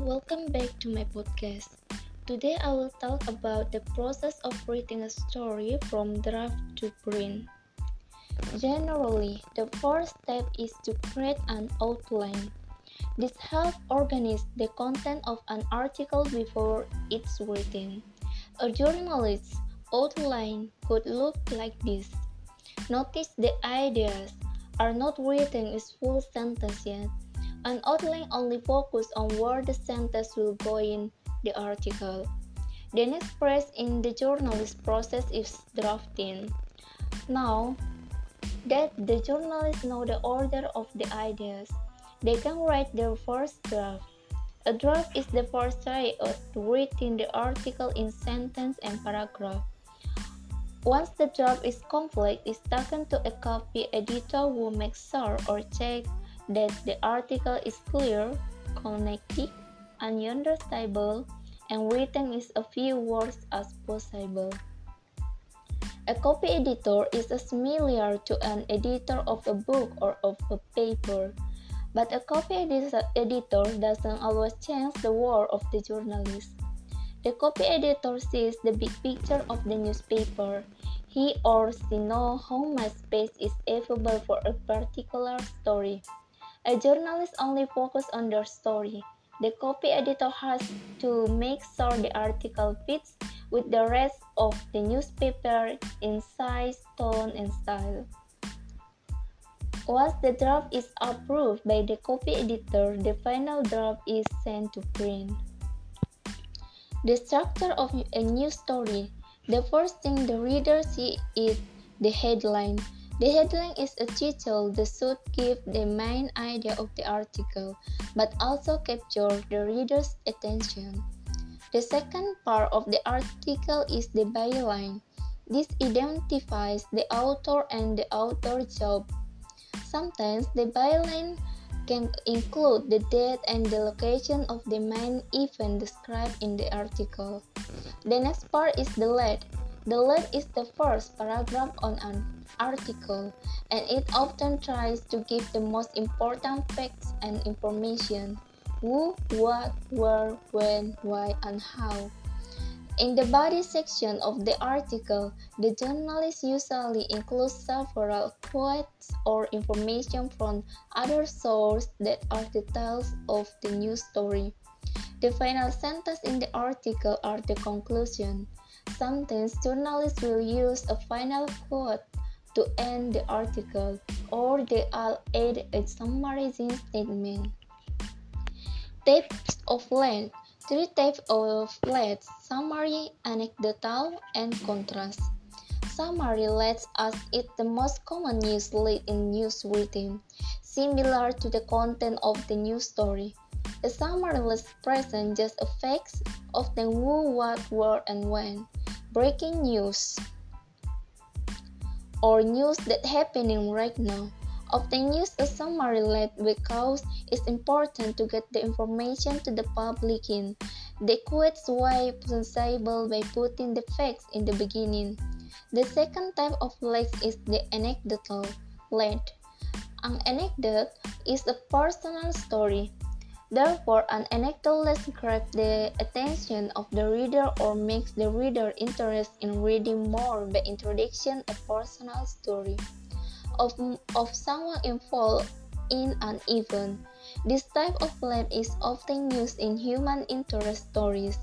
welcome back to my podcast. Today I will talk about the process of writing a story from draft to print. Generally, the first step is to create an outline. This helps organize the content of an article before it's written. A journalist's outline could look like this. Notice the ideas are not written as full sentence yet. An outline only focuses on where the sentence will go in the article. The next press in the journalist process is drafting. Now that the journalists know the order of the ideas, they can write their first draft. A draft is the first try of writing the article in sentence and paragraph. Once the draft is complete, it's taken to a copy editor who makes sure or check that the article is clear, connected, and understandable, and written in a few words as possible. A copy editor is similar to an editor of a book or of a paper, but a copy editor doesn't always change the work of the journalist. The copy editor sees the big picture of the newspaper. He or she knows how much space is available for a particular story. A journalist only focuses on their story. The copy editor has to make sure the article fits with the rest of the newspaper in size, tone, and style. Once the draft is approved by the copy editor, the final draft is sent to print. The structure of a news story. The first thing the reader sees is the headline. The headline is a title that should give the main idea of the article, but also capture the reader's attention. The second part of the article is the byline. This identifies the author and the author's job. Sometimes the byline can include the date and the location of the main event described in the article. The next part is the lead. The lead is the first paragraph on an article, and it often tries to give the most important facts and information who, what, where, when, why, and how. In the body section of the article, the journalist usually includes several quotes or information from other sources that are details of the news story. The final sentence in the article are the conclusion. Sometimes journalists will use a final quote to end the article, or they will add a summarizing statement. Types of lead. Three types of lead: summary, anecdotal, and contrast. Summary leads as it the most common news lead in news writing, similar to the content of the news story. A summary list presents just a facts of the who, what, where, and when. Breaking news or news that happening right now. Often use a summary lead because it's important to get the information to the public in the quickest way possible by putting the facts in the beginning. The second type of lead is the anecdotal lead. An anecdote is a personal story Therefore, an anecdote less grabs the attention of the reader or makes the reader interested in reading more by introduction a personal story of, of someone involved in an event. This type of lead is often used in human interest stories,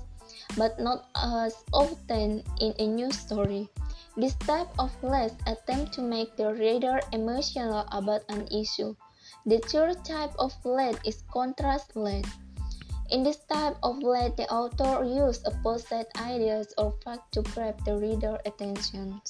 but not as often in a news story. This type of lead attempts to make the reader emotional about an issue. The third type of lead is contrast lead. In this type of lead, the author uses opposite ideas or facts to grab the reader's attention.